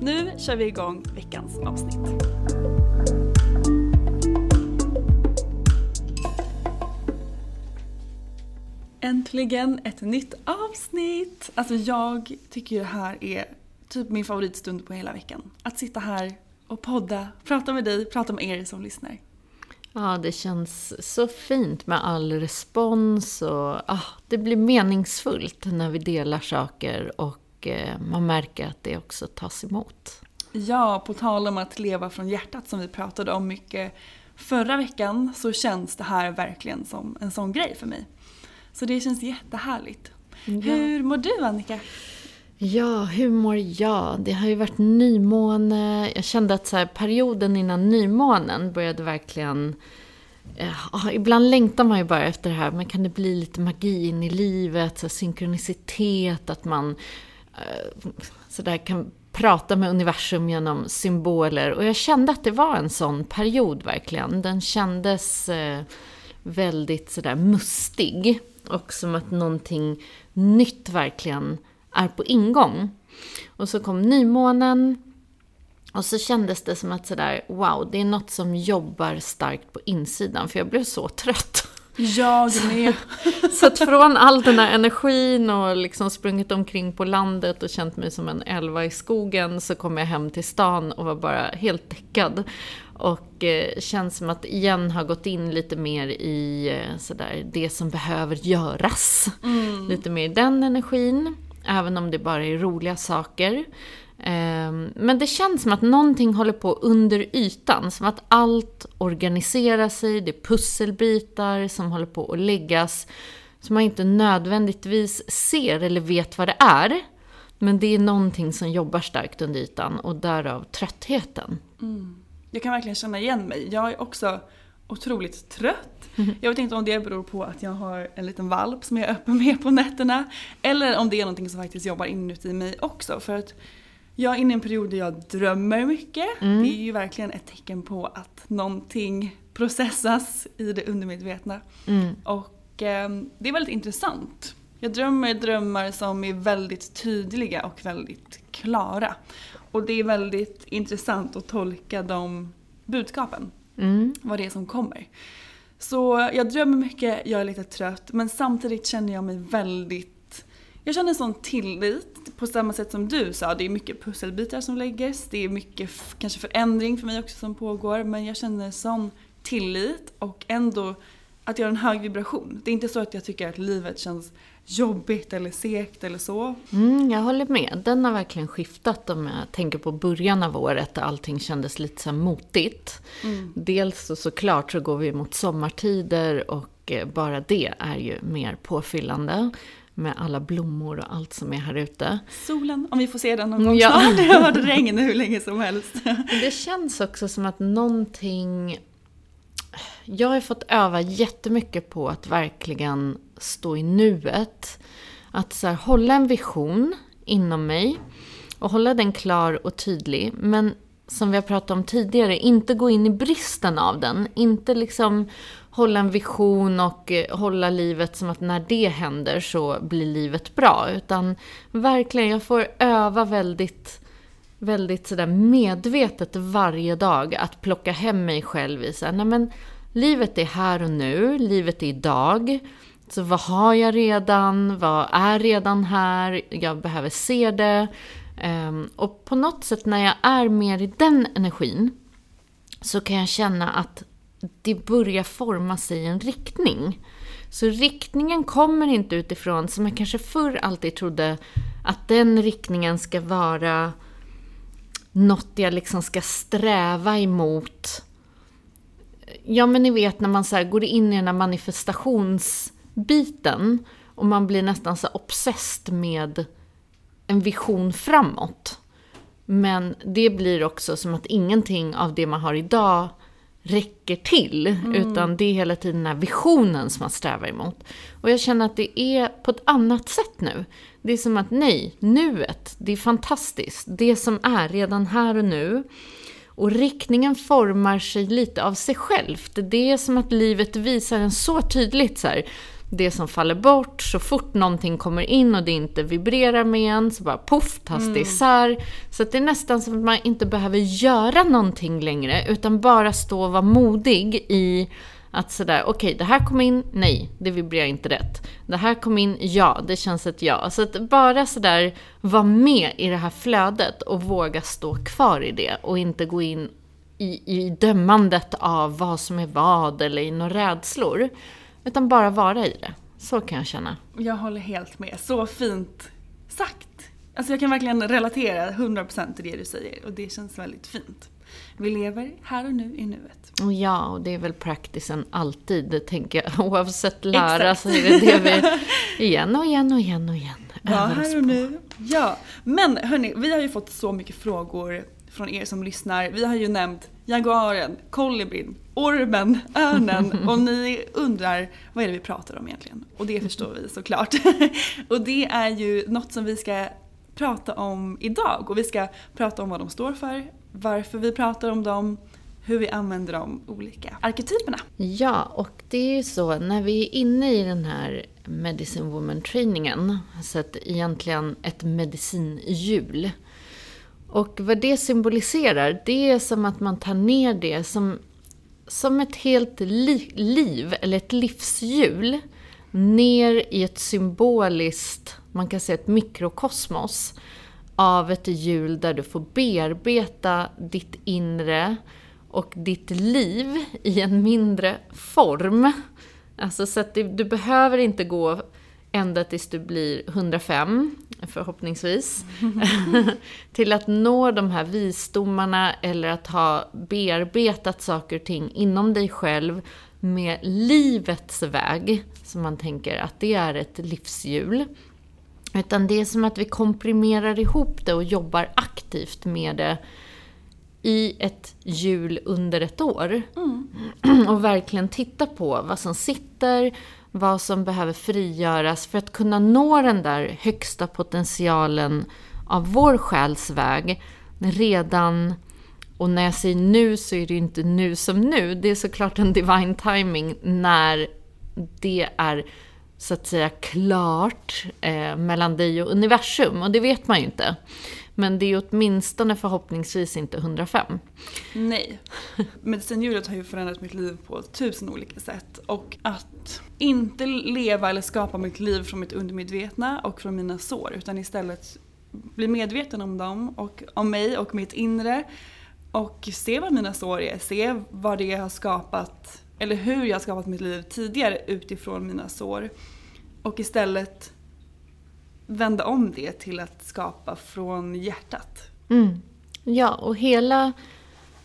Nu kör vi igång veckans avsnitt. Äntligen ett nytt avsnitt! Alltså jag tycker ju det här är typ min favoritstund på hela veckan. Att sitta här och podda, prata med dig, prata med er som lyssnar. Ja, det känns så fint med all respons och ah, det blir meningsfullt när vi delar saker och eh, man märker att det också tas emot. Ja, på tal om att leva från hjärtat som vi pratade om mycket förra veckan så känns det här verkligen som en sån grej för mig. Så det känns jättehärligt. Hur mår du Annika? Ja, hur mår jag? Det har ju varit nymåne. Jag kände att så här, perioden innan nymånen började verkligen... Eh, ah, ibland längtar man ju bara efter det här, men kan det bli lite magi in i livet? Så här, synkronicitet, att man sådär så där kan prata med universum genom symboler. Och jag kände att det var en sån period verkligen. Den kändes eh, väldigt sådär mustig. Och som att någonting nytt verkligen är på ingång. Och så kom nymånen. Och så kändes det som att sådär, wow, det är något som jobbar starkt på insidan. För jag blev så trött. Jag med. Så att från all den här energin och liksom sprungit omkring på landet och känt mig som en elva i skogen så kom jag hem till stan och var bara helt däckad. Och eh, känns som att igen har gått in lite mer i eh, sådär, det som behöver göras. Lite mer den energin. Även om det bara är roliga saker. Ehm, Men det känns som att någonting håller på under ytan. Som att allt organiserar sig, det är pusselbitar som håller på att läggas. Som man inte nödvändigtvis ser eller vet vad det är. Men det är någonting som jobbar starkt under ytan och därav tröttheten. Jag kan verkligen känna igen mig. Jag är också otroligt trött. Jag vet inte om det beror på att jag har en liten valp som jag är öppen med på nätterna. Eller om det är någonting som faktiskt jobbar inuti mig också. För att jag är inne i en period där jag drömmer mycket. Det är ju verkligen ett tecken på att någonting processas i det undermedvetna. Och eh, det är väldigt intressant. Jag drömmer drömmar som är väldigt tydliga och väldigt klara. Och det är väldigt intressant att tolka de budskapen. Vad det är som kommer. Så jag drömmer mycket, jag är lite trött men samtidigt känner jag mig väldigt jag känner en sån tillit på samma sätt som du sa. Det är mycket pusselbitar som läggs. Det är mycket kanske förändring för mig också som pågår. Men jag känner sån tillit och ändå att jag har en hög vibration. Det är inte så att jag tycker att livet känns jobbigt eller segt eller så. Mm, jag håller med. Den har verkligen skiftat om jag tänker på början av året där allting kändes lite så motigt. Mm. Dels så såklart så går vi mot sommartider och eh, bara det är ju mer påfyllande med alla blommor och allt som är här ute. Solen, om vi får se den någon gång ja. snart. Det har varit regn hur länge som helst. Det känns också som att någonting... Jag har fått öva jättemycket på att verkligen stå i nuet. Att så här, hålla en vision inom mig och hålla den klar och tydlig. Men som vi har pratat om tidigare, inte gå in i bristen av den. Inte liksom hålla en vision och eh, hålla livet som att när det händer så blir livet bra. Utan verkligen, jag får öva väldigt, väldigt sådär medvetet varje dag att plocka hem mig själv i såhär, nej men livet är här och nu, livet är idag. Så vad har jag redan? Vad är redan här? Jag behöver se det. Ehm, och på något sätt när jag är mer i den energin så kan jag känna att det börjar forma sig i en riktning. Så riktningen kommer inte utifrån, som jag kanske förr alltid trodde, att den riktningen ska vara något jag liksom ska sträva emot. Ja, men ni vet när man så går in i den här manifestationsbiten och man blir nästan så obsessed med en vision framåt. Men det blir också som att ingenting av det man har idag räcker till. Mm. Utan det är hela tiden den här visionen som man strävar emot. Och jag känner att det är på ett annat sätt nu. Det är som att nej, nuet, det är fantastiskt. Det som är redan här och nu. Och riktningen formar sig lite av sig självt. Det är som att livet visar en så tydligt så här, det som faller bort, så fort någonting kommer in och det inte vibrerar med en, så bara poff, tas det mm. isär. Så det är nästan som att man inte behöver göra någonting längre, utan bara stå och vara modig i att sådär, okej, okay, det här kom in, nej, det vibrerar inte rätt. Det här kom in, ja, det känns ett ja. Så att bara sådär vara med i det här flödet och våga stå kvar i det och inte gå in i, i dömandet av vad som är vad eller i några rädslor. Utan bara vara i det. Så kan jag känna. Jag håller helt med. Så fint sagt. Alltså jag kan verkligen relatera 100% till det du säger och det känns väldigt fint. Vi lever här och nu i nuet. Ja, och det är väl practicen alltid, tänker jag. Oavsett lära så är det det vi igen och igen och igen och igen Ja, här och nu. Ja, men hörni, vi har ju fått så mycket frågor från er som lyssnar. Vi har ju nämnt jaguaren, kolibrin, ormen, örnen och ni undrar vad är det vi pratar om egentligen? Och det förstår vi såklart. och det är ju något som vi ska prata om idag och vi ska prata om vad de står för, varför vi pratar om dem, hur vi använder de olika arketyperna. Ja, och det är ju så när vi är inne i den här Medicine Woman-trainingen, så att egentligen ett medicinhjul, och vad det symboliserar, det är som att man tar ner det som, som ett helt li liv, eller ett livshjul, ner i ett symboliskt, man kan säga ett mikrokosmos, av ett hjul där du får bearbeta ditt inre och ditt liv i en mindre form. Alltså så att du, du behöver inte gå ända tills du blir 105, förhoppningsvis. till att nå de här visdomarna eller att ha bearbetat saker och ting inom dig själv med livets väg, som man tänker att det är ett livshjul. Utan det är som att vi komprimerar ihop det och jobbar aktivt med det i ett hjul under ett år. Mm. Och verkligen titta på vad som sitter, vad som behöver frigöras för att kunna nå den där högsta potentialen av vår själs väg redan och när jag säger nu så är det ju inte nu som nu. Det är såklart en divine timing när det är så att säga klart eh, mellan dig och universum. Och det vet man ju inte. Men det är åtminstone förhoppningsvis inte 105. Nej. Medicinhjulet har ju förändrat mitt liv på tusen olika sätt. Och att inte leva eller skapa mitt liv från mitt undermedvetna och från mina sår. Utan istället bli medveten om dem och om mig och mitt inre. Och se vad mina sår är. Se vad det har skapat eller hur jag har skapat mitt liv tidigare utifrån mina sår. Och istället vända om det till att skapa från hjärtat. Mm. Ja, och hela,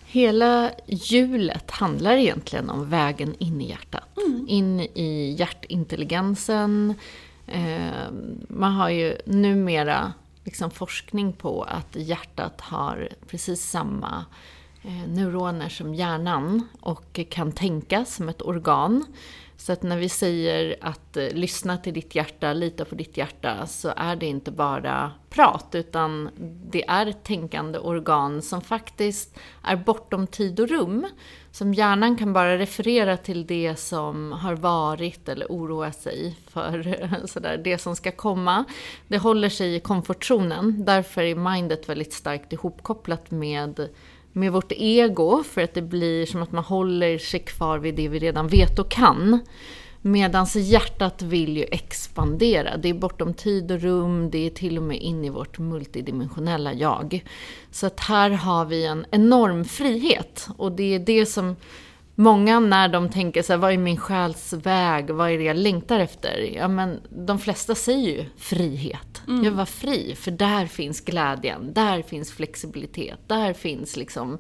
hela hjulet handlar egentligen om vägen in i hjärtat. Mm. In i hjärtintelligensen. Eh, man har ju numera liksom forskning på att hjärtat har precis samma eh, neuroner som hjärnan och kan tänka som ett organ. Så att när vi säger att eh, lyssna till ditt hjärta, lita på ditt hjärta, så är det inte bara prat, utan det är ett tänkande organ som faktiskt är bortom tid och rum. Som hjärnan kan bara referera till det som har varit eller oroa sig för sådär, det som ska komma. Det håller sig i komfortzonen, därför är mindet väldigt starkt ihopkopplat med med vårt ego för att det blir som att man håller sig kvar vid det vi redan vet och kan. Medan hjärtat vill ju expandera. Det är bortom tid och rum, det är till och med in i vårt multidimensionella jag. Så att här har vi en enorm frihet. Och det är det som Många när de tänker så här, vad är min själs väg, vad är det jag längtar efter? Ja men de flesta säger ju frihet. Mm. Jag vill vara fri, för där finns glädjen, där finns flexibilitet, där finns liksom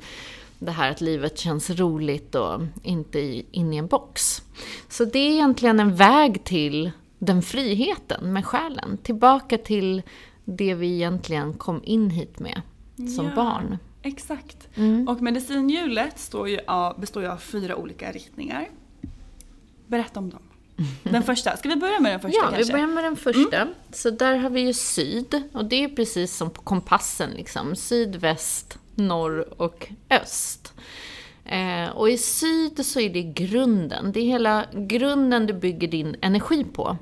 det här att livet känns roligt och inte in i en box. Så det är egentligen en väg till den friheten med själen. Tillbaka till det vi egentligen kom in hit med som ja. barn. Exakt. Mm. Och medicinhjulet ju av, består ju av fyra olika riktningar. Berätta om dem. Den första, ska vi börja med den första ja, kanske? Vi börjar med den första. Mm. Så där har vi ju syd, och det är precis som på kompassen liksom. Syd, väst, norr och öst. Eh, och i syd så är det grunden, det är hela grunden du bygger din energi på.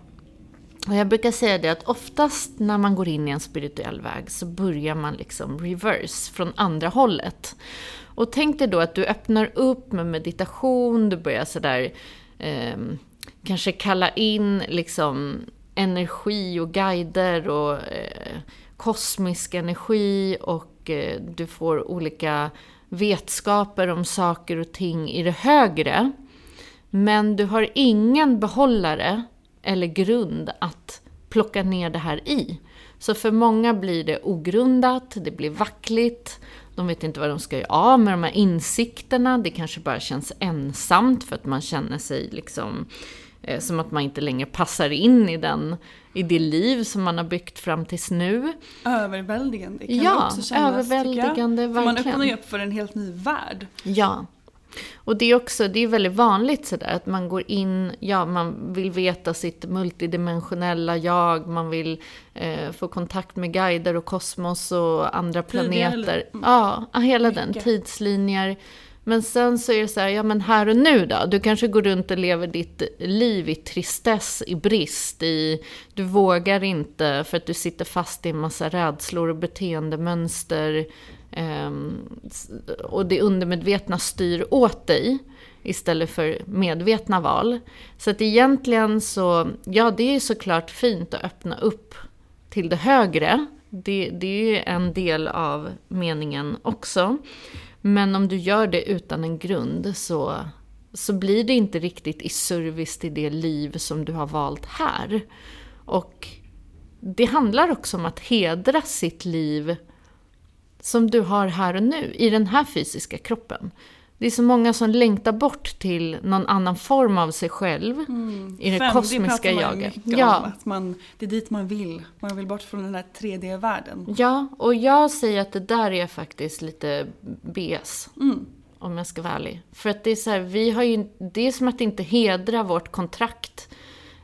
Och jag brukar säga det att oftast när man går in i en spirituell väg så börjar man liksom reverse, från andra hållet. Och tänk dig då att du öppnar upp med meditation, du börjar sådär eh, kanske kalla in liksom energi och guider och eh, kosmisk energi och eh, du får olika vetskaper om saker och ting i det högre. Men du har ingen behållare eller grund att plocka ner det här i. Så för många blir det ogrundat, det blir vackligt, de vet inte vad de ska göra av med de här insikterna, det kanske bara känns ensamt för att man känner sig liksom eh, som att man inte längre passar in i, den, i det liv som man har byggt fram tills nu. Överväldigande kan ja, det också kännas, överväldigande, För man öppnar ju upp för en helt ny värld. Ja. Och det är också, det är väldigt vanligt sådär att man går in, ja man vill veta sitt multidimensionella jag, man vill eh, få kontakt med guider och kosmos och andra planeter. Mm. Ja, hela Mycket. den, tidslinjer. Men sen så är det så här, ja men här och nu då? Du kanske går runt och lever ditt liv i tristess, i brist, i... Du vågar inte för att du sitter fast i en massa rädslor och beteendemönster. Ehm, och det undermedvetna styr åt dig istället för medvetna val. Så att egentligen så, ja det är såklart fint att öppna upp till det högre. Det, det är ju en del av meningen också. Men om du gör det utan en grund så, så blir det inte riktigt i service till det liv som du har valt här. Och det handlar också om att hedra sitt liv som du har här och nu, i den här fysiska kroppen. Det är så många som längtar bort till någon annan form av sig själv mm. i det Fem, kosmiska det jaget. Ja. Om, att man, det är dit man vill. Man vill bort från den här 3D-världen. Ja, och jag säger att det där är faktiskt lite BS. Mm. Om jag ska vara ärlig. För att det är så här, vi har ju, det är som att inte hedra vårt kontrakt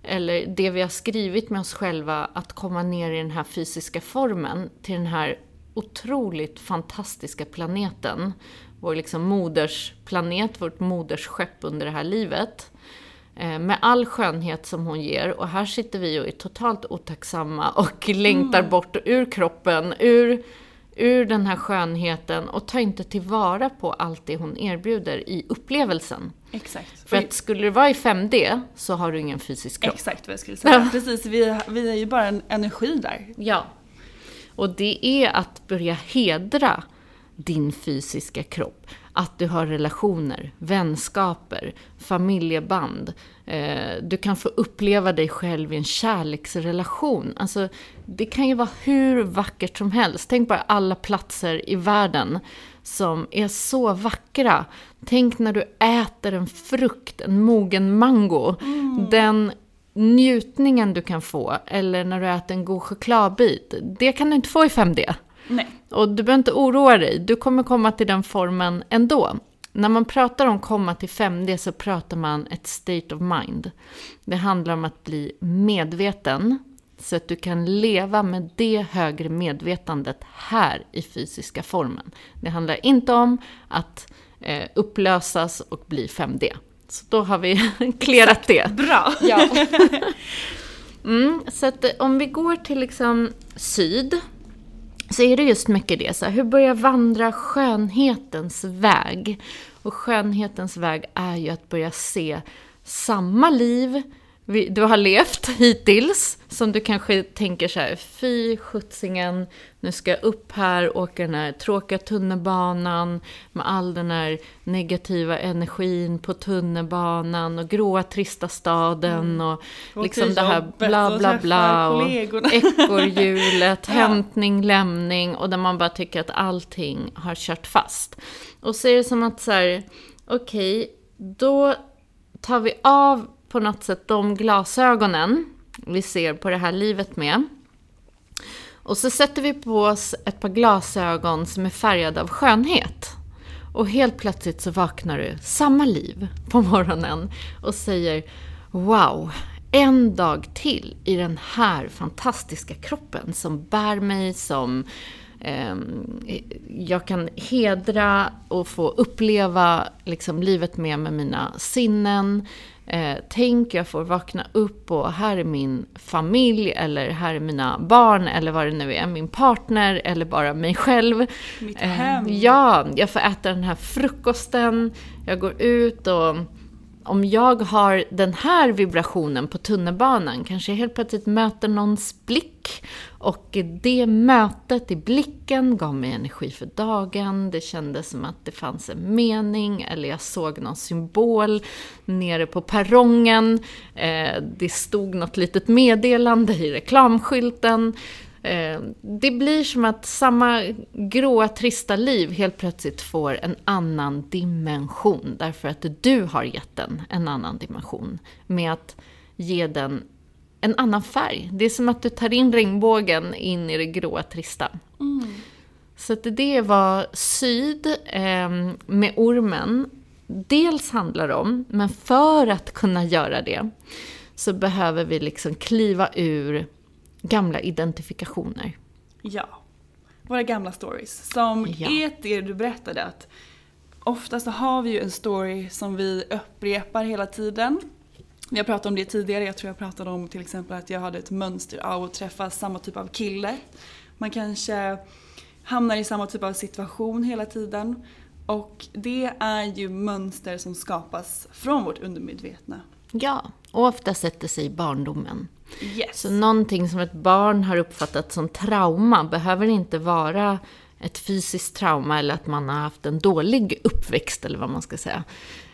eller det vi har skrivit med oss själva, att komma ner i den här fysiska formen, till den här otroligt fantastiska planeten. Vår liksom modersplanet, vårt modersskepp under det här livet. Eh, med all skönhet som hon ger. Och här sitter vi och är totalt otacksamma och längtar mm. bort ur kroppen, ur, ur den här skönheten och tar inte tillvara på allt det hon erbjuder i upplevelsen. Exakt. För att skulle det vara i 5D så har du ingen fysisk kropp. Exakt vad jag skulle säga. Precis, vi, vi är ju bara en energi där. Ja. Och det är att börja hedra din fysiska kropp. Att du har relationer, vänskaper, familjeband. Eh, du kan få uppleva dig själv i en kärleksrelation. Alltså, det kan ju vara hur vackert som helst. Tänk bara alla platser i världen som är så vackra. Tänk när du äter en frukt, en mogen mango. Mm. Den njutningen du kan få, eller när du äter en god chokladbit, det kan du inte få i 5D. Nej. Och du behöver inte oroa dig, du kommer komma till den formen ändå. När man pratar om komma till 5D så pratar man ett state of mind. Det handlar om att bli medveten så att du kan leva med det högre medvetandet här i fysiska formen. Det handlar inte om att eh, upplösas och bli 5D. Så då har vi klerat det. Bra! Ja. Mm, så att eh, om vi går till liksom syd, så är det just mycket det. Så här, hur börjar vandra skönhetens väg? Och skönhetens väg är ju att börja se samma liv du har levt hittills, som du kanske tänker så här, fy skjutsingen, nu ska jag upp här, åka den här tråkiga tunnelbanan med all den här negativa energin på tunnelbanan och gråa trista staden mm. och, och liksom det här bla bla bla och ekorrhjulet, ja. hämtning, lämning och där man bara tycker att allting har kört fast. Och så är det som att så här, okej, okay, då tar vi av på något sätt de glasögonen vi ser på det här livet med. Och så sätter vi på oss ett par glasögon som är färgade av skönhet. Och helt plötsligt så vaknar du samma liv på morgonen och säger Wow, en dag till i den här fantastiska kroppen som bär mig, som eh, jag kan hedra och få uppleva liksom, livet med med mina sinnen. Eh, tänk, jag får vakna upp och här är min familj eller här är mina barn eller vad det nu är, min partner eller bara mig själv. Mitt eh, hem. Ja, jag får äta den här frukosten, jag går ut och om jag har den här vibrationen på tunnelbanan, kanske jag helt plötsligt möter någons blick och det mötet i blicken gav mig energi för dagen. Det kändes som att det fanns en mening eller jag såg någon symbol nere på perrongen. Eh, det stod något litet meddelande i reklamskylten. Eh, det blir som att samma gråa, trista liv helt plötsligt får en annan dimension. Därför att du har gett den en annan dimension. Med att ge den en annan färg. Det är som att du tar in regnbågen in i det gråa, trista. Mm. Så att det var syd eh, med ormen. Dels handlar om, men för att kunna göra det så behöver vi liksom kliva ur gamla identifikationer. Ja. Våra gamla stories. Som ja. är det du berättade att ofta så har vi ju en story som vi upprepar hela tiden. Vi har pratat om det tidigare, jag tror jag pratade om till exempel att jag hade ett mönster av att träffa samma typ av kille. Man kanske hamnar i samma typ av situation hela tiden. Och det är ju mönster som skapas från vårt undermedvetna. Ja, och ofta sätter sig barndomen. Yes. Så någonting som ett barn har uppfattat som trauma behöver inte vara ett fysiskt trauma eller att man har haft en dålig uppväxt eller vad man ska säga.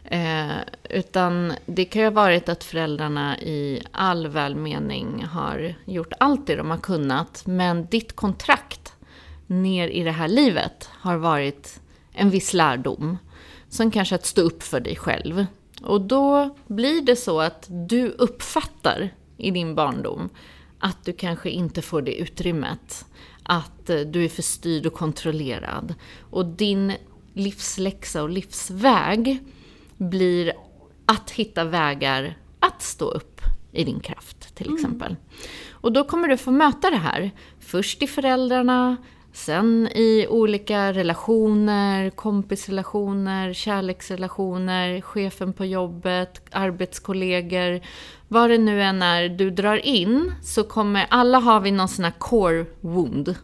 Eh, utan det kan ju ha varit att föräldrarna i all välmening har gjort allt det de har kunnat. Men ditt kontrakt ner i det här livet har varit en viss lärdom. Som kanske att stå upp för dig själv. Och då blir det så att du uppfattar i din barndom att du kanske inte får det utrymmet. Att eh, du är för styrd och kontrollerad. Och din livsläxa och livsväg blir att hitta vägar att stå upp i din kraft, till mm. exempel. Mm. Och då kommer du få möta det här. Först i föräldrarna, sen i olika relationer, kompisrelationer, kärleksrelationer, chefen på jobbet, arbetskollegor. Vad det nu än är du drar in, så kommer alla har vi någon sån här core wound.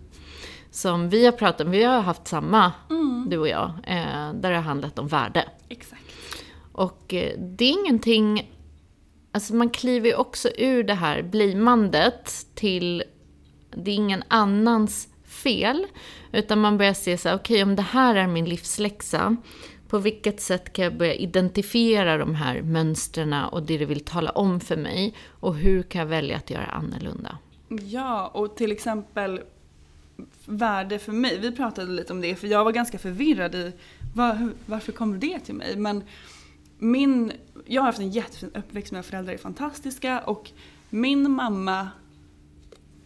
Som vi har pratat om, vi har haft samma, mm. du och jag, eh, där det har handlat om värde. Exakt. Och eh, det är ingenting... Alltså man kliver ju också ur det här blimandet till... Det är ingen annans fel. Utan man börjar se så här, okej okay, om det här är min livsläxa, på vilket sätt kan jag börja identifiera de här mönstren och det det vill tala om för mig? Och hur kan jag välja att göra annorlunda? Ja, och till exempel värde för mig. Vi pratade lite om det för jag var ganska förvirrad i var, varför kommer det till mig? Men min, jag har haft en jättefin uppväxt, mina föräldrar är fantastiska och min mamma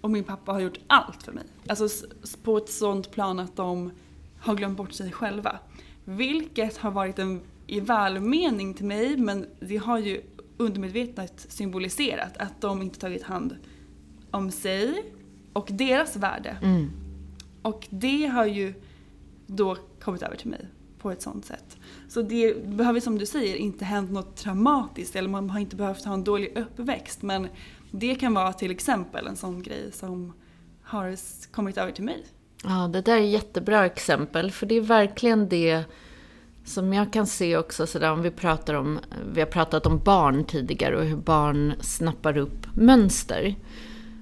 och min pappa har gjort allt för mig. Alltså på ett sånt plan att de har glömt bort sig själva. Vilket har varit en i välmening till mig men det har ju undermedvetet symboliserat att de inte tagit hand om sig och deras värde. Mm. Och det har ju då kommit över till mig på ett sånt sätt. Så det behöver som du säger inte hänt något traumatiskt eller man har inte behövt ha en dålig uppväxt men det kan vara till exempel en sån grej som har kommit över till mig. Ja, det där är jättebra exempel för det är verkligen det som jag kan se också sådär om vi pratar om, vi har pratat om barn tidigare och hur barn snappar upp mönster.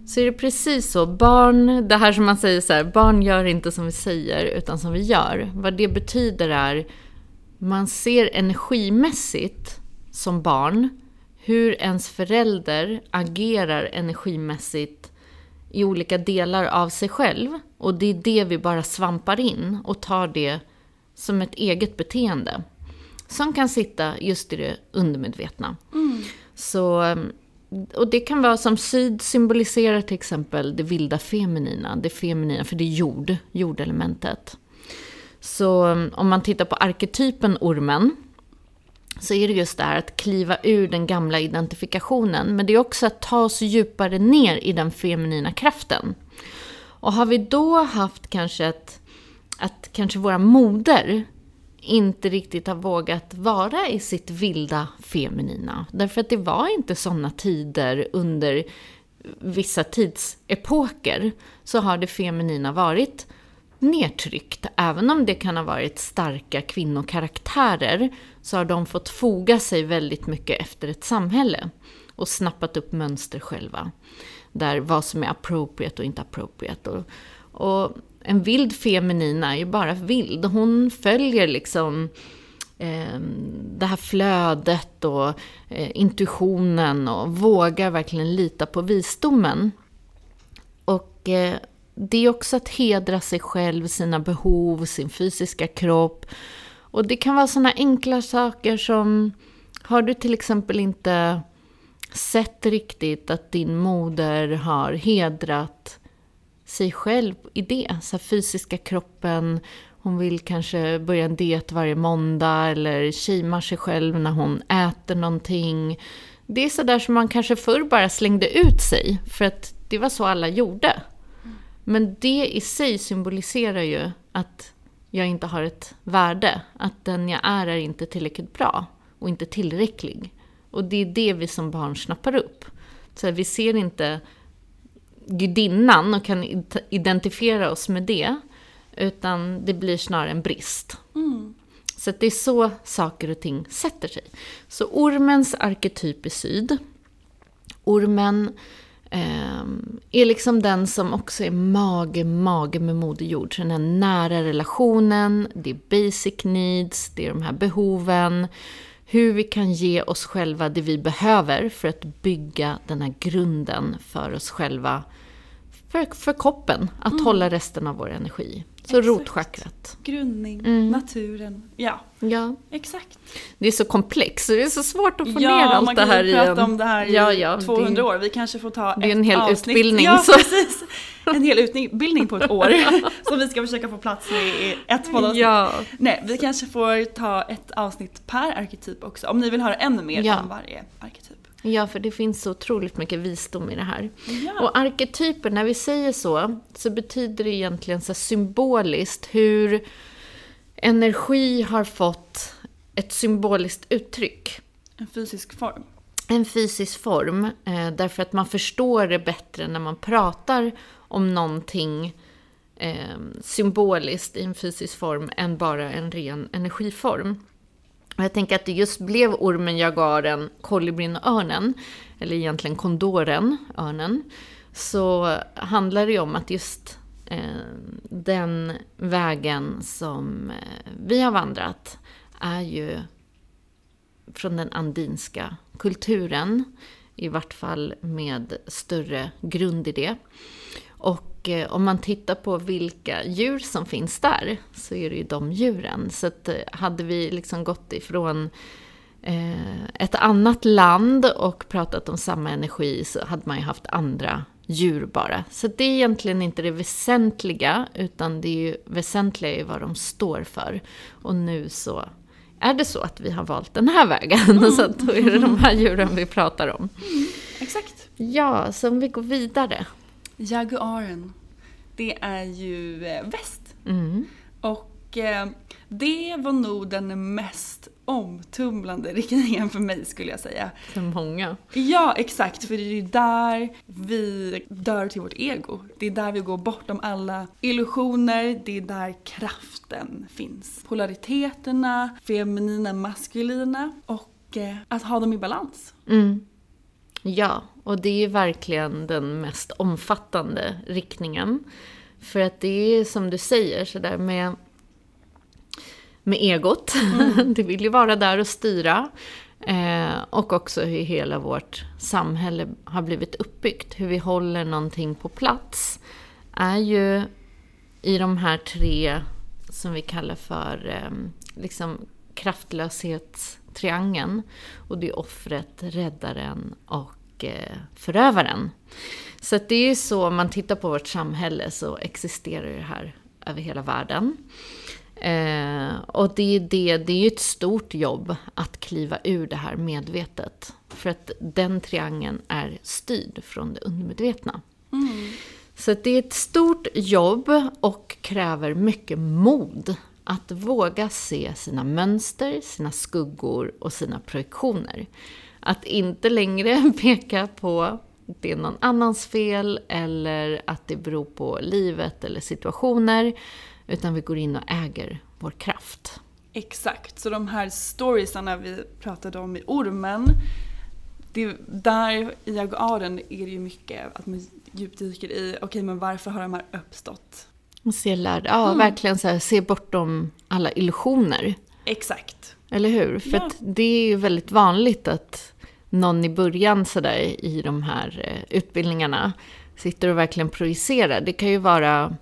Så är det precis så, barn, det här som man säger så här, barn gör inte som vi säger utan som vi gör. Vad det betyder är, man ser energimässigt som barn hur ens förälder agerar energimässigt i olika delar av sig själv. Och det är det vi bara svampar in och tar det som ett eget beteende. Som kan sitta just i det undermedvetna. Mm. Så, och det kan vara som syd symboliserar till exempel det vilda feminina. Det feminina, för det är jord, jordelementet. Så om man tittar på arketypen ormen så är det just det här att kliva ur den gamla identifikationen. Men det är också att ta oss djupare ner i den feminina kraften. Och har vi då haft kanske ett, att kanske våra moder inte riktigt har vågat vara i sitt vilda feminina. Därför att det var inte sådana tider under vissa tidsepoker. Så har det feminina varit nedtryckt. Även om det kan ha varit starka kvinnokaraktärer så har de fått foga sig väldigt mycket efter ett samhälle och snappat upp mönster själva. Där vad som är appropriate och inte appropriate. Och, och en vild feminin är ju bara vild. Hon följer liksom eh, det här flödet och eh, intuitionen och vågar verkligen lita på visdomen. Och eh, det är också att hedra sig själv, sina behov, sin fysiska kropp. Och det kan vara sådana enkla saker som, har du till exempel inte sett riktigt att din moder har hedrat sig själv i det? Så fysiska kroppen, hon vill kanske börja en diet varje måndag eller kimar sig själv när hon äter någonting. Det är sådär som man kanske förr bara slängde ut sig, för att det var så alla gjorde. Men det i sig symboliserar ju att jag inte har ett värde. Att den jag är är inte tillräckligt bra och inte tillräcklig. Och det är det vi som barn snappar upp. Så vi ser inte gudinnan och kan identifiera oss med det. Utan det blir snarare en brist. Mm. Så det är så saker och ting sätter sig. Så ormens arketyp är syd. Ormen är liksom den som också är mage, mage med Moder Jord. Den här nära relationen, det är basic needs, det är de här behoven. Hur vi kan ge oss själva det vi behöver för att bygga den här grunden för oss själva. För, för koppen, att mm. hålla resten av vår energi. Så Exakt. rotchakrat. Grundning, mm. naturen. Ja. ja, exakt. Det är så komplext så det är så svårt att få ja, ner allt det här i en... prata om det här i ja, ja, 200 det, år. Vi kanske får ta det är en hel avsnitt. utbildning. Ja, så. precis. En hel utbildning på ett år som vi ska försöka få plats med i ett poddavsnitt. Ja. Nej, vi kanske får ta ett avsnitt per arketyp också. Om ni vill höra ännu mer ja. om varje arketyp. Ja, för det finns så otroligt mycket visdom i det här. Ja. Och arketyper, när vi säger så, så betyder det egentligen så symboliskt hur energi har fått ett symboliskt uttryck. En fysisk form. En fysisk form, eh, därför att man förstår det bättre när man pratar om någonting eh, symboliskt i en fysisk form än bara en ren energiform. Och jag tänker att det just blev ormen, jagaren, kolibrin och örnen, eller egentligen kondoren, örnen, så handlar det ju om att just eh, den vägen som eh, vi har vandrat är ju från den andinska kulturen. I vart fall med större grund i det. Och eh, om man tittar på vilka djur som finns där så är det ju de djuren. Så att eh, hade vi liksom gått ifrån eh, ett annat land och pratat om samma energi så hade man ju haft andra djur bara. Så det är egentligen inte det väsentliga, utan det är ju väsentliga är vad de står för. Och nu så är det så att vi har valt den här vägen, mm. så då är det de här djuren vi pratar om. Mm, exakt. Ja, så om vi går vidare. Jaguaren, det är ju eh, väst. Mm. Och eh, det var nog den mest omtumlande riktningen för mig skulle jag säga. För många. Ja, exakt. För det är ju där vi dör till vårt ego. Det är där vi går bortom alla illusioner. Det är där kraften finns. Polariteterna, feminina, maskulina och eh, att ha dem i balans. Mm. Ja, och det är ju verkligen den mest omfattande riktningen. För att det är som du säger, sådär med med egot. Mm. det vill ju vara där och styra. Eh, och också hur hela vårt samhälle har blivit uppbyggt. Hur vi håller någonting på plats. Är ju i de här tre som vi kallar för eh, liksom kraftlöshetstriangeln. Och det är offret, räddaren och eh, förövaren. Så det är ju så, om man tittar på vårt samhälle så existerar det här över hela världen. Eh, och det är, det, det är ju ett stort jobb att kliva ur det här medvetet. För att den triangeln är styrd från det undermedvetna. Mm. Så det är ett stort jobb och kräver mycket mod. Att våga se sina mönster, sina skuggor och sina projektioner. Att inte längre peka på att det är någon annans fel eller att det beror på livet eller situationer. Utan vi går in och äger vår kraft. Exakt, så de här storiesarna vi pratade om i ormen, det, där i jaguaren är det ju mycket att man djupdyker i, okej okay, men varför har de här uppstått? Se lärd, ja mm. verkligen så här, se bortom alla illusioner. Exakt. Eller hur? För ja. det är ju väldigt vanligt att någon i början sådär i de här eh, utbildningarna sitter och verkligen projicerar. Det kan ju vara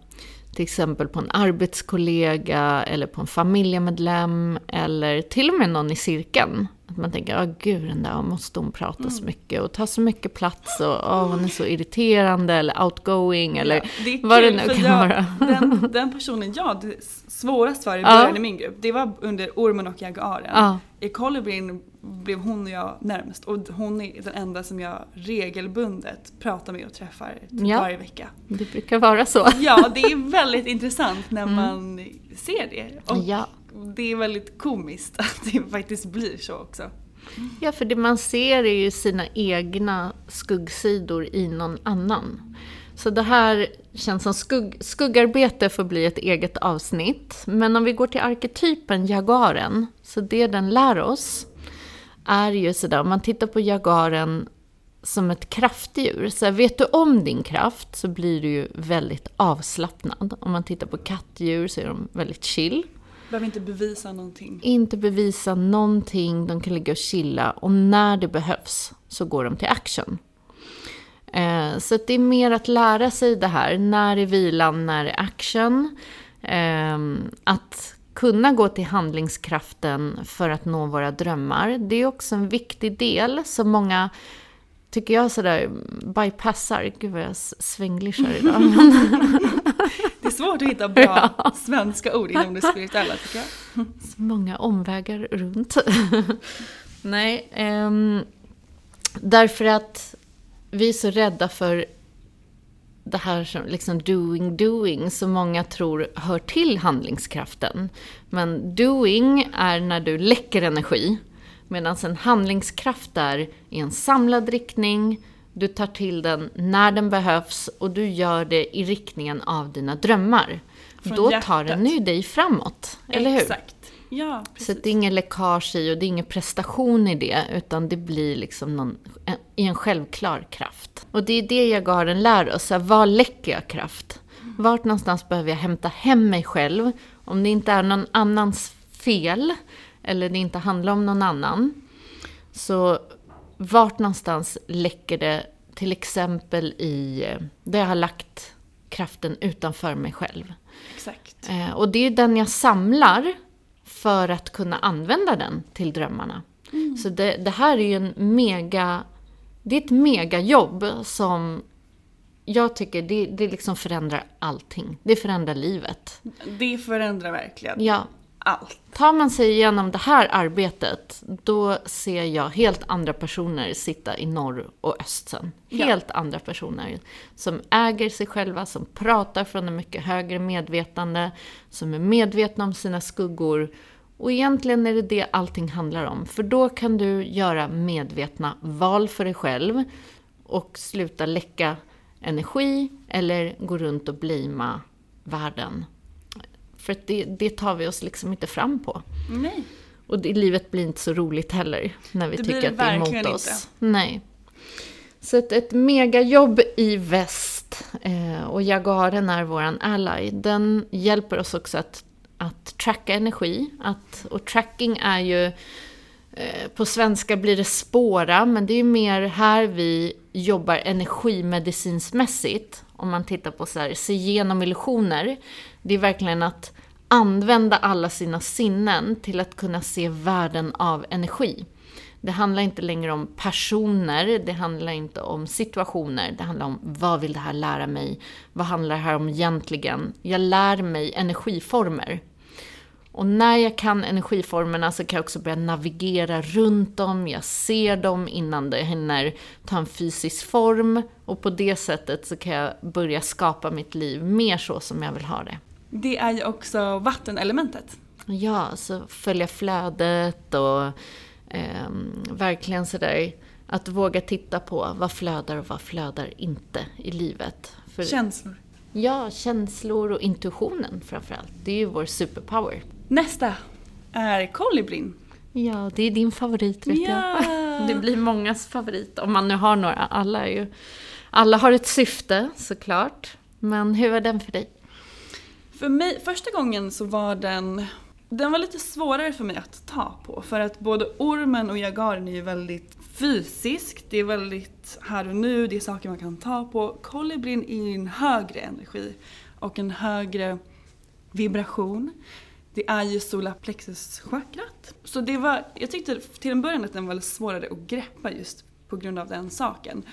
till exempel på en arbetskollega eller på en familjemedlem eller till och med någon i cirkeln. Att man tänker, ja oh, gud den där måste hon prata mm. så mycket och ta så mycket plats och oh, hon är så irriterande eller outgoing eller ja, det vad det nu kan jag, vara. Den, den personen jag hade svårast för i början ja. i min grupp, det var under ormen och jaguaren. Ja. I kolibrin blev hon och jag närmst och hon är den enda som jag regelbundet pratar med och träffar typ ja. varje vecka. Det brukar vara så. Ja, det är väldigt intressant när mm. man ser det. Och ja det är väldigt komiskt att det faktiskt blir så också. Ja, för det man ser är ju sina egna skuggsidor i någon annan. Så det här känns som skugg, skuggarbete får bli ett eget avsnitt. Men om vi går till arketypen jagaren, så det den lär oss är ju sådär, om man tittar på jagaren som ett kraftdjur. Så här, vet du om din kraft så blir du ju väldigt avslappnad. Om man tittar på kattdjur så är de väldigt chill. Behöver inte bevisa någonting. Inte bevisa någonting, de kan ligga och chilla. Och när det behövs så går de till action. Eh, så det är mer att lära sig det här. När är vilan, när är action? Eh, att kunna gå till handlingskraften för att nå våra drömmar. Det är också en viktig del som många, tycker jag, sådär bypassar. Gud vad jag svänglishar idag. det är svårt att hitta bra ja. svenska ord inom det spirituella tycker jag. Så många omvägar runt. Nej, um, därför att vi är så rädda för det här som liksom doing, doing, som många tror hör till handlingskraften. Men doing är när du läcker energi. Medan en handlingskraft är i en samlad riktning, du tar till den när den behövs och du gör det i riktningen av dina drömmar. Från Då hjärtat. tar den ju dig framåt, eller hur? Exakt. Ja. Så det är ingen läckage i och det är ingen prestation i det, utan det blir liksom någon, i en självklar kraft. Och det är det jagaren lär oss, vad läcker jag kraft? Vart någonstans behöver jag hämta hem mig själv? Om det inte är någon annans fel, eller det inte handlar om någon annan. Så vart någonstans läcker det till exempel i, där jag har lagt kraften utanför mig själv. Exakt. Eh, och det är den jag samlar för att kunna använda den till drömmarna. Så det, det här är ju en mega... Det är ett megajobb som jag tycker det, det liksom förändrar allting. Det förändrar livet. Det förändrar verkligen Ja, allt. tar man sig igenom det här arbetet, då ser jag helt andra personer sitta i norr och öst sen. Ja. Helt andra personer som äger sig själva, som pratar från en mycket högre medvetande, som är medvetna om sina skuggor. Och egentligen är det det allting handlar om. För då kan du göra medvetna val för dig själv och sluta läcka energi eller gå runt och blamea världen. För att det, det tar vi oss liksom inte fram på. Nej. Och det, livet blir inte så roligt heller när vi Det tycker att det är emot oss. Nej. Så ett, ett megajobb i väst eh, och Jaguaren är våran ally. Den hjälper oss också att, att tracka energi. Att, och tracking är ju, eh, på svenska blir det spåra, men det är ju mer här vi jobbar energimedicinsmässigt. Om man tittar på så här, se igenom illusioner. Det är verkligen att använda alla sina sinnen till att kunna se världen av energi. Det handlar inte längre om personer, det handlar inte om situationer, det handlar om vad vill det här lära mig? Vad handlar det här om egentligen? Jag lär mig energiformer. Och när jag kan energiformerna så kan jag också börja navigera runt dem, jag ser dem innan det hinner ta en fysisk form. Och på det sättet så kan jag börja skapa mitt liv mer så som jag vill ha det. Det är ju också vattenelementet. Ja, så följa flödet och ehm, verkligen sådär att våga titta på vad flödar och vad flödar inte i livet. För, Känslor. ja, känslor och intuitionen framförallt. Det är ju vår superpower. Nästa är kolibrin. Ja, det är din favorit vet Ja. jag. Det blir mångas favorit, om man nu har några. Alla, är ju, alla har ett syfte såklart. Men hur är den för dig? För mig, första gången så var den, den var lite svårare för mig att ta på. För att både ormen och jagaren är ju väldigt fysiskt, det är väldigt här och nu, det är saker man kan ta på. Kolibrin är en högre energi och en högre vibration. Det är ju solarplexuschakrat. Så det var, jag tyckte till en början att den var svårare att greppa just på grund av den saken.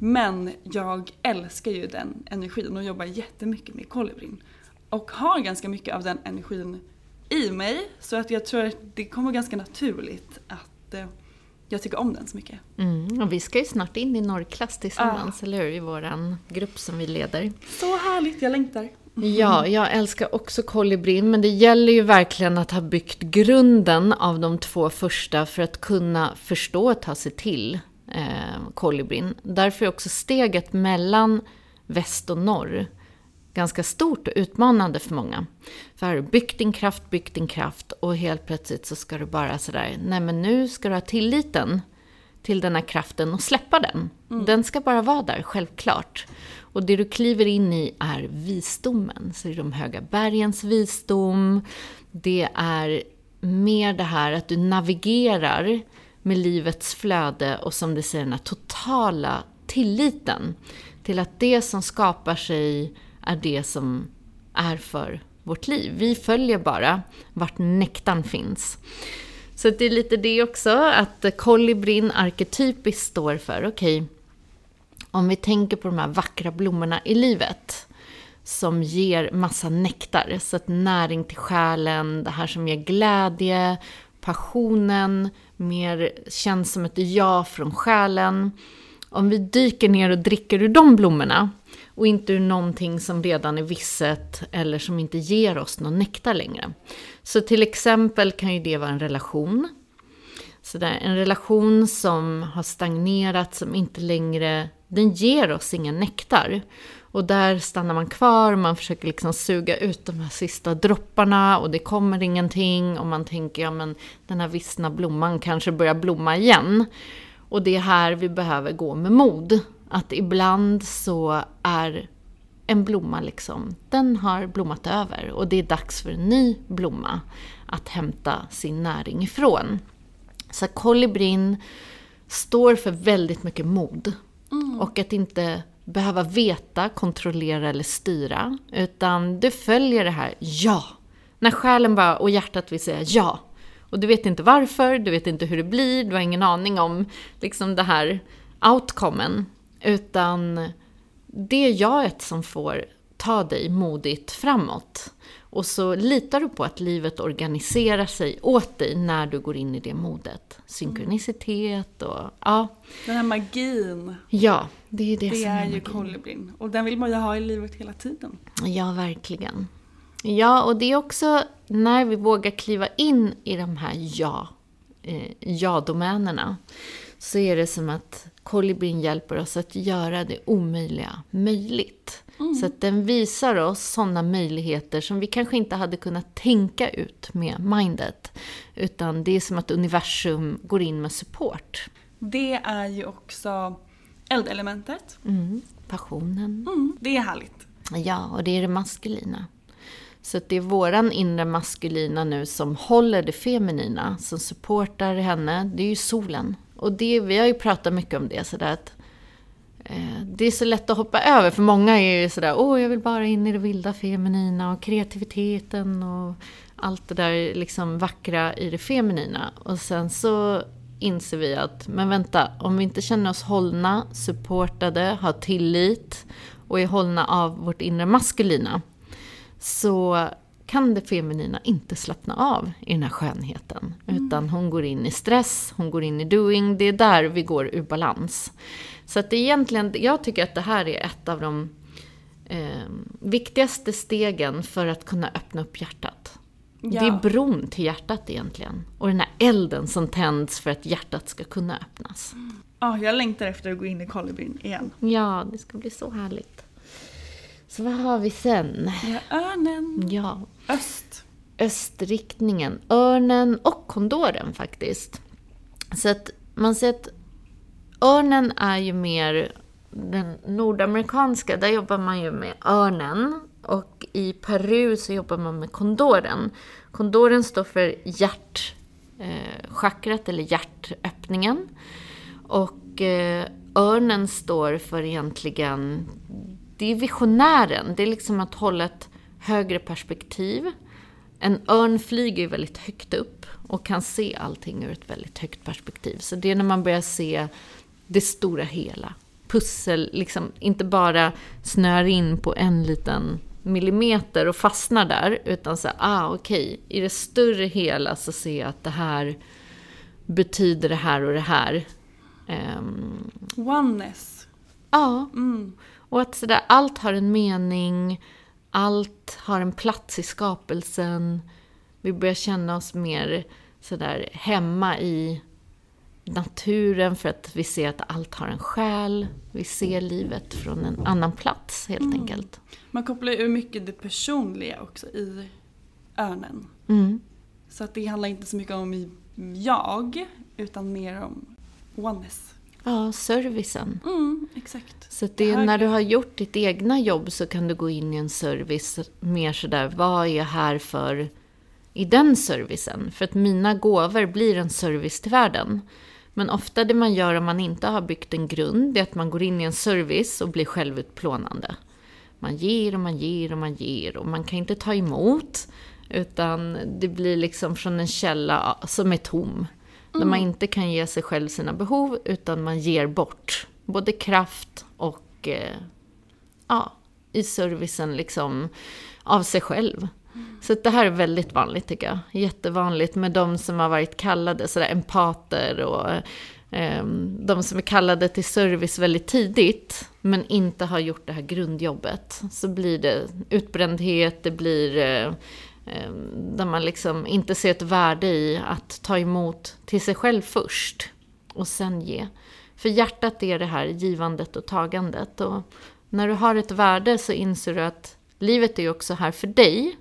Men jag älskar ju den energin och jobbar jättemycket med kolibrin. Och har ganska mycket av den energin i mig. Så att jag tror att det kommer ganska naturligt att eh, jag tycker om den så mycket. Mm, och vi ska ju snart in i norrklass tillsammans, eller hur? I våran grupp som vi leder. Så härligt, jag längtar. Ja, jag älskar också kolibrin, men det gäller ju verkligen att ha byggt grunden av de två första för att kunna förstå och ta sig till eh, kolibrin. Därför är också steget mellan väst och norr ganska stort och utmanande för många. För här har du byggt din kraft, byggt din kraft och helt plötsligt så ska du bara sådär, nej men nu ska du ha tilliten till den här kraften och släppa den. Den ska bara vara där, självklart. Och det du kliver in i är visdomen. Så det är de höga bergens visdom. Det är mer det här att du navigerar med livets flöde och som det säger den här totala tilliten till att det som skapar sig är det som är för vårt liv. Vi följer bara vart nektarn finns. Så det är lite det också, att kolibrin arketypiskt står för, okej, om vi tänker på de här vackra blommorna i livet som ger massa nektar, så att näring till själen, det här som ger glädje, passionen, mer känns som ett ja från själen. Om vi dyker ner och dricker ur de blommorna och inte ur någonting som redan är visset eller som inte ger oss någon nektar längre. Så till exempel kan ju det vara en relation. Så där, en relation som har stagnerat, som inte längre, den ger oss ingen nektar. Och där stannar man kvar och man försöker liksom suga ut de här sista dropparna och det kommer ingenting och man tänker, ja men den här vissna blomman kanske börjar blomma igen. Och det är här vi behöver gå med mod. Att ibland så är en blomma liksom, den har blommat över och det är dags för en ny blomma att hämta sin näring ifrån. Så kolibrin står för väldigt mycket mod. Mm. Och att inte behöva veta, kontrollera eller styra. Utan du följer det här ja. När själen bara, och hjärtat vill säga ja. Och du vet inte varför, du vet inte hur det blir, du har ingen aning om liksom det här outcomen. Utan det är jaet som får ta dig modigt framåt. Och så litar du på att livet organiserar sig åt dig när du går in i det modet. Synkronicitet och ja. Den här magin. Ja, det är det, det som är, är ju kolibrin. Och den vill man ju ha i livet hela tiden. Ja, verkligen. Ja, och det är också när vi vågar kliva in i de här ja, eh, ja-domänerna så är det som att kolibrin hjälper oss att göra det omöjliga möjligt. Mm. Så att den visar oss sådana möjligheter som vi kanske inte hade kunnat tänka ut med mindet. Utan det är som att universum går in med support. Det är ju också eldelementet. Mm. Passionen. Mm. Det är härligt. Ja, och det är det maskulina. Så det är våran inre maskulina nu som håller det feminina, som supportar henne. Det är ju solen. Och det, vi har ju pratat mycket om det, sådär att eh, det är så lätt att hoppa över, för många är ju sådär, åh, jag vill bara in i det vilda feminina och kreativiteten och allt det där liksom vackra i det feminina. Och sen så inser vi att, men vänta, om vi inte känner oss hållna, supportade, har tillit och är hållna av vårt inre maskulina, så kan det feminina inte slappna av i den här skönheten. Mm. Utan hon går in i stress, hon går in i doing. Det är där vi går ur balans. Så att det egentligen, jag tycker att det här är ett av de eh, viktigaste stegen för att kunna öppna upp hjärtat. Ja. Det är bron till hjärtat egentligen. Och den här elden som tänds för att hjärtat ska kunna öppnas. Ja, jag längtar efter att gå in i kolibrin igen. Ja, det ska bli så härligt. Så vad har vi sen? Ja, örnen. Ja. Öst. Östriktningen. Örnen och kondoren faktiskt. Så att man ser att örnen är ju mer den nordamerikanska, där jobbar man ju med örnen. Och i Peru så jobbar man med kondoren. Kondoren står för hjärtchakrat, eh, eller hjärtöppningen. Och eh, örnen står för egentligen det är visionären. Det är liksom att hålla ett högre perspektiv. En örn flyger ju väldigt högt upp och kan se allting ur ett väldigt högt perspektiv. Så det är när man börjar se det stora hela. Pussel, liksom inte bara snör in på en liten millimeter och fastnar där, utan så ah okej, okay. i det större hela så ser jag att det här betyder det här och det här. Um, Oneness. Ja. Mm. Och att sådär, allt har en mening, allt har en plats i skapelsen. Vi börjar känna oss mer sådär hemma i naturen för att vi ser att allt har en själ. Vi ser livet från en annan plats helt mm. enkelt. Man kopplar ju mycket det personliga också i örnen. Mm. Så att det handlar inte så mycket om jag, utan mer om oneness. Ja, servicen. Mm, exakt. Så det är när du har gjort ditt egna jobb så kan du gå in i en service mer sådär, vad är jag här för i den servicen? För att mina gåvor blir en service till världen. Men ofta det man gör om man inte har byggt en grund, är att man går in i en service och blir självutplånande. Man ger och man ger och man ger och man kan inte ta emot. Utan det blir liksom från en källa som är tom. Mm. Där man inte kan ge sig själv sina behov, utan man ger bort både kraft och eh, ja, i servicen liksom av sig själv. Mm. Så det här är väldigt vanligt tycker jag. Jättevanligt med de som har varit kallade sådär empater och eh, de som är kallade till service väldigt tidigt men inte har gjort det här grundjobbet. Så blir det utbrändhet, det blir eh, där man liksom inte ser ett värde i att ta emot till sig själv först och sen ge. För hjärtat är det här givandet och tagandet. Och när du har ett värde så inser du att livet är också här för dig.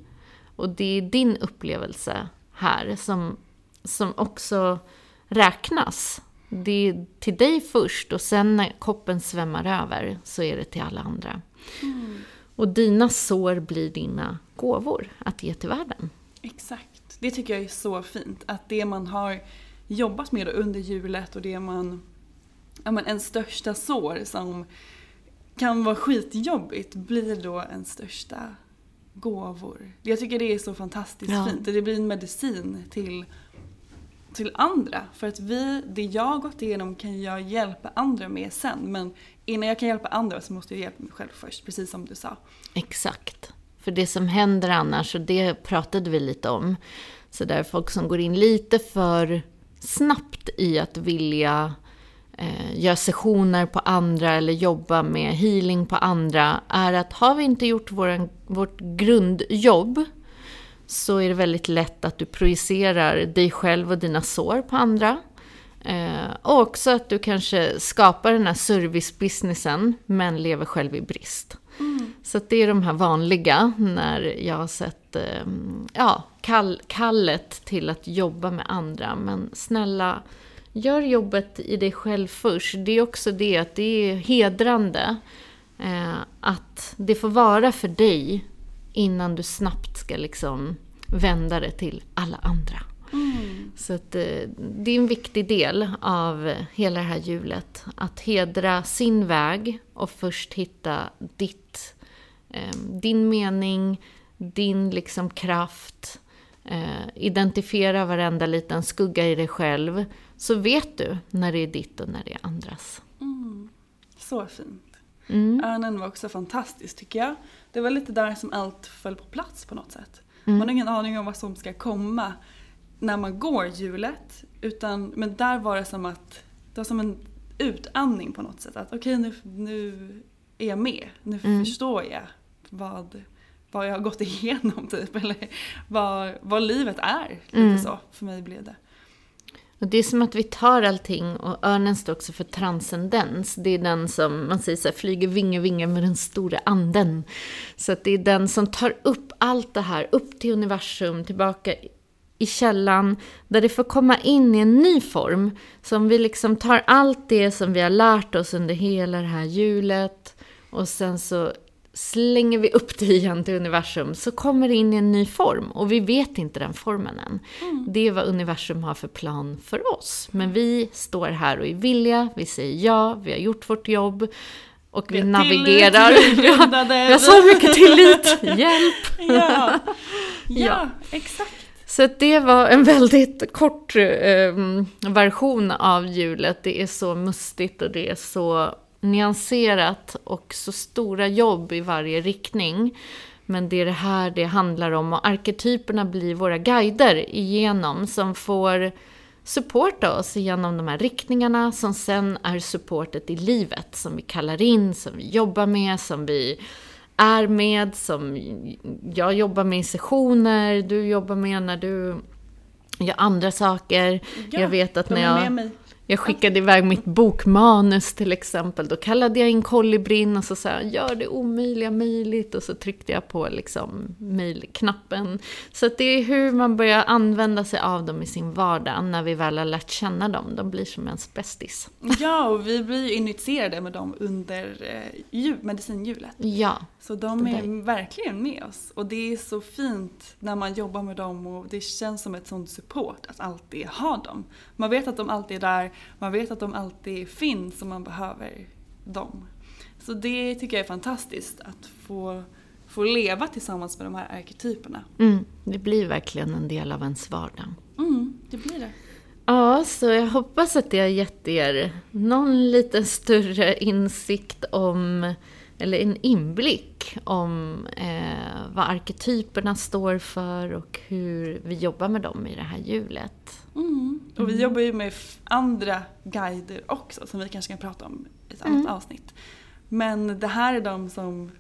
Och det är din upplevelse här som, som också räknas. Det är till dig först och sen när koppen svämmar över så är det till alla andra. Mm. Och dina sår blir dina gåvor att ge till världen. Exakt. Det tycker jag är så fint. Att det man har jobbat med under julet och det man, ja men en största sår som kan vara skitjobbigt blir då en största gåvor. Jag tycker det är så fantastiskt Ja. fint. Det blir en medicin till, till andra. För att vi, det jag har gått igenom kan jag hjälpa andra med sen. Men innan jag kan hjälpa andra så måste jag hjälpa mig själv först, precis som du sa. Exakt. För det som händer annars, och det pratade vi lite om, så där folk som går in lite för snabbt i att vilja eh, göra sessioner på andra eller jobba med healing på andra, är att har vi inte gjort våran, vårt grundjobb så är det väldigt lätt att du projicerar dig själv och dina sår på andra. Eh, och också att du kanske skapar den här servicebusinessen men lever själv i brist. Så det är de här vanliga när jag har sett eh, ja, kall, kallet till att jobba med andra. Men snälla, gör jobbet i dig själv först. Det är också det att det är hedrande eh, att det får vara för dig innan du snabbt ska liksom vända det till alla andra. Så att, eh, det är en viktig del av hela det här hjulet. Att hedra sin väg och först hitta ditt, eh, din mening, din liksom kraft. Eh, identifiera varenda liten skugga i dig själv. Så vet du när det är ditt och när det är andras. Så fint. Mm. Örnen var också fantastisk tycker jag. Det var lite där som allt föll på plats på något sätt. Mm. Man har ingen aning om vad som ska komma när man går hjulet. Utan, men där var det som att, det var som en utandning på något sätt. Att okej nu, nu är jag med. Nu Mm. förstår jag vad, vad jag har gått igenom typ. Eller vad, vad livet är. Lite Mm. så för mig blev det. Och det är som att vi tar allting, och örnen står också för transcendens. Det är den som, man säger så här, flyger vinge vinge med den stora anden. Så att det är den som tar upp allt det här, upp till universum, tillbaka i källan, där det får komma in i en ny form. Som vi liksom tar allt det som vi har lärt oss under hela det här hjulet, och sen så slänger vi upp det igen till universum så kommer det in i en ny form och vi vet inte den formen än. Det är vad universum har för plan för oss. Men vi står här och är villiga, vi säger ja, vi har gjort vårt jobb och vi, Vi navigerar. tillit, vi har, vi har så mycket tillit, hjälp! Ja, ja, Ja. exakt. Så det var en väldigt kort eh, version av hjulet. Det är så mustigt och det är så nyanserat och så stora jobb i varje riktning. Men det är det här det handlar om och arketyperna blir våra guider igenom som får supporta oss genom de här riktningarna som sen är supportet i livet som vi kallar in, som vi jobbar med, som vi är med, som jag jobbar med i sessioner, du jobbar med när du gör andra saker. Ja, jag vet att när är jag, jag skickade iväg mitt bokmanus till exempel, då kallade jag in kolibrin och så sa jag gör det omöjliga möjligt och så tryckte jag på liksom mejlknappen. Så det är hur man börjar använda sig av dem i sin vardag när vi väl har lärt känna dem. De blir som ens bästis. Ja, och vi blir ju initierade med dem under eh, jul, medicinhjulet. Ja, Så de är verkligen med oss. Och det är så fint när man jobbar med dem och det känns som ett sånt support att alltid ha dem. Man vet att de alltid är där, man vet att de alltid finns och man behöver dem. Så det tycker jag är fantastiskt att få, få leva tillsammans med de här arketyperna. mm, det blir verkligen en del av ens vardag. Mm, det blir det. Ja, så jag hoppas att det har gett er någon lite större insikt om, eller en inblick om eh, vad arketyperna står för och hur vi jobbar med dem i det här hjulet. Mm. Och vi jobbar ju med andra guider också som vi kanske kan prata om i ett annat avsnitt. Men det här är de som,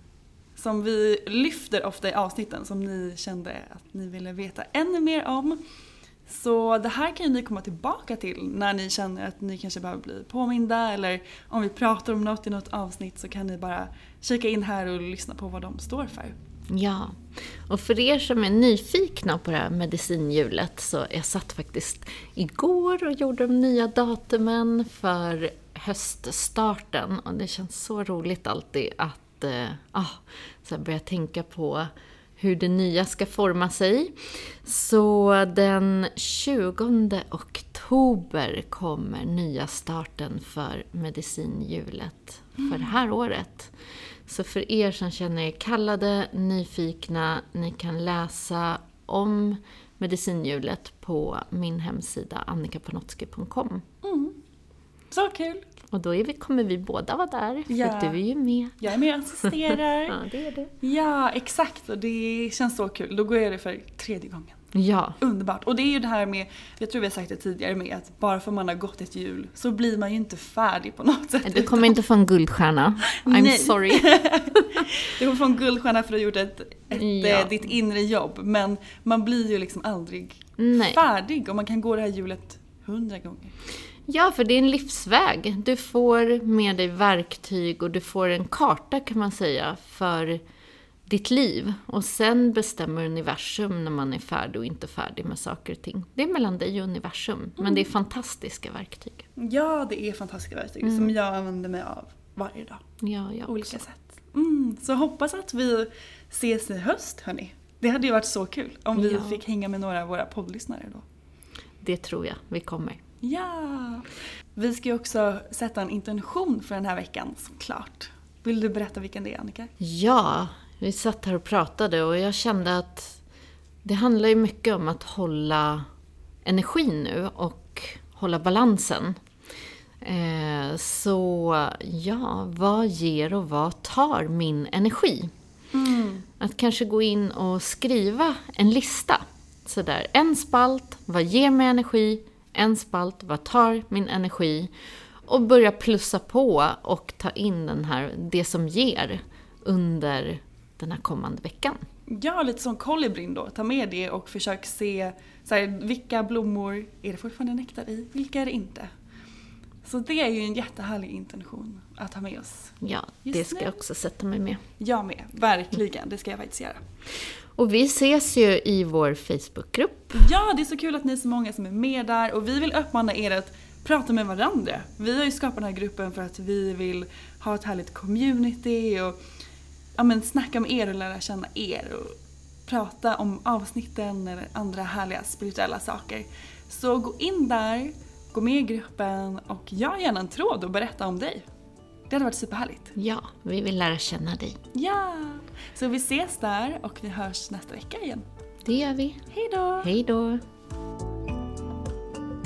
som vi lyfter ofta i avsnitten som ni kände att ni ville veta ännu mer om. Så det här kan ju ni komma tillbaka till när ni känner att ni kanske behöver bli påminda eller om vi pratar om något i något avsnitt så kan ni bara kika in här och lyssna på vad de står för. Ja, och för er som är nyfikna på det här medicinhjulet så jag satt faktiskt igår och gjorde de nya datumen för höststarten och det känns så roligt alltid att eh, ah, så börja tänka på hur det nya ska forma sig. Så den 20 oktober kommer nya starten för medicinhjulet för det här året. Så för er som känner er kallade, nyfikna, ni kan läsa om medicinhjulet på min hemsida annikapanotski.com. Mm. Så kul! Och då vi, kommer vi båda vara där, Ja. för du är ju med. Jag är med och assisterar. Ja, det är du. Ja, exakt. Och det känns så kul. Då går jag det för tredje gången. Ja, Underbart. Och det är ju det här med, jag tror vi har sagt det tidigare med att bara för man har gått ett jul så blir man ju inte färdig på något sätt. du kommer inte få en guldstjärna. I'm Nej. sorry. Du kommer få en guldstjärna för att ha gjort ett, ett, Ja. eh, ditt inre jobb. Men man blir ju liksom aldrig Nej. färdig och man kan gå det här hjulet hundra gånger. Ja, för det är en livsväg. Du får med dig verktyg och du får en karta kan man säga för ditt liv. Och sen bestämmer universum när man är färdig och inte färdig med saker och ting. Det är mellan dig och universum. Men det är fantastiska verktyg. Ja, det är fantastiska verktyg Mm. som jag använder mig av varje dag. Ja, jag Olika också. sätt. Mm, så hoppas att vi ses i höst hörni. Det hade ju varit så kul om vi Ja. fick hänga med några av våra poddlyssnare då. Det tror jag vi kommer. Ja! Vi ska ju också sätta en intention för den här veckan såklart. Vill du berätta vilken det är Annika? Ja, vi satt här och pratade och jag kände att det handlar ju mycket om att hålla energin nu och hålla balansen. Eh, så ja, vad ger och vad tar min energi? Att kanske gå in och skriva en lista. Sådär, en spalt, vad ger mig energi? En spalt, vad tar min energi? Och börja plussa på och ta in den här, det som ger under den här kommande veckan. Ja, lite som kolibrin då. Ta med det och försök se så här, vilka blommor är det fortfarande nektar i, vilka är det inte? Så det är ju en jättehärlig intention att ha med oss. Ja, det ska nu. jag också sätta mig med. Jag med, verkligen. Det ska jag faktiskt göra. Och vi ses ju i vår Facebookgrupp. Ja, det är så kul att ni är så många som är med där och vi vill uppmana er att prata med varandra. Vi har ju skapat den här gruppen för att vi vill ha ett härligt community och ja, men snacka med er och lära känna er och prata om avsnitten eller andra härliga spirituella saker. Så gå in där, gå med i gruppen och gör gärna en tråd och berätta om dig. Det hade varit superhärligt. Ja, vi vill lära känna dig. Ja! Så vi ses där och vi hörs nästa vecka igen. Det gör vi. Hej då! Hej då!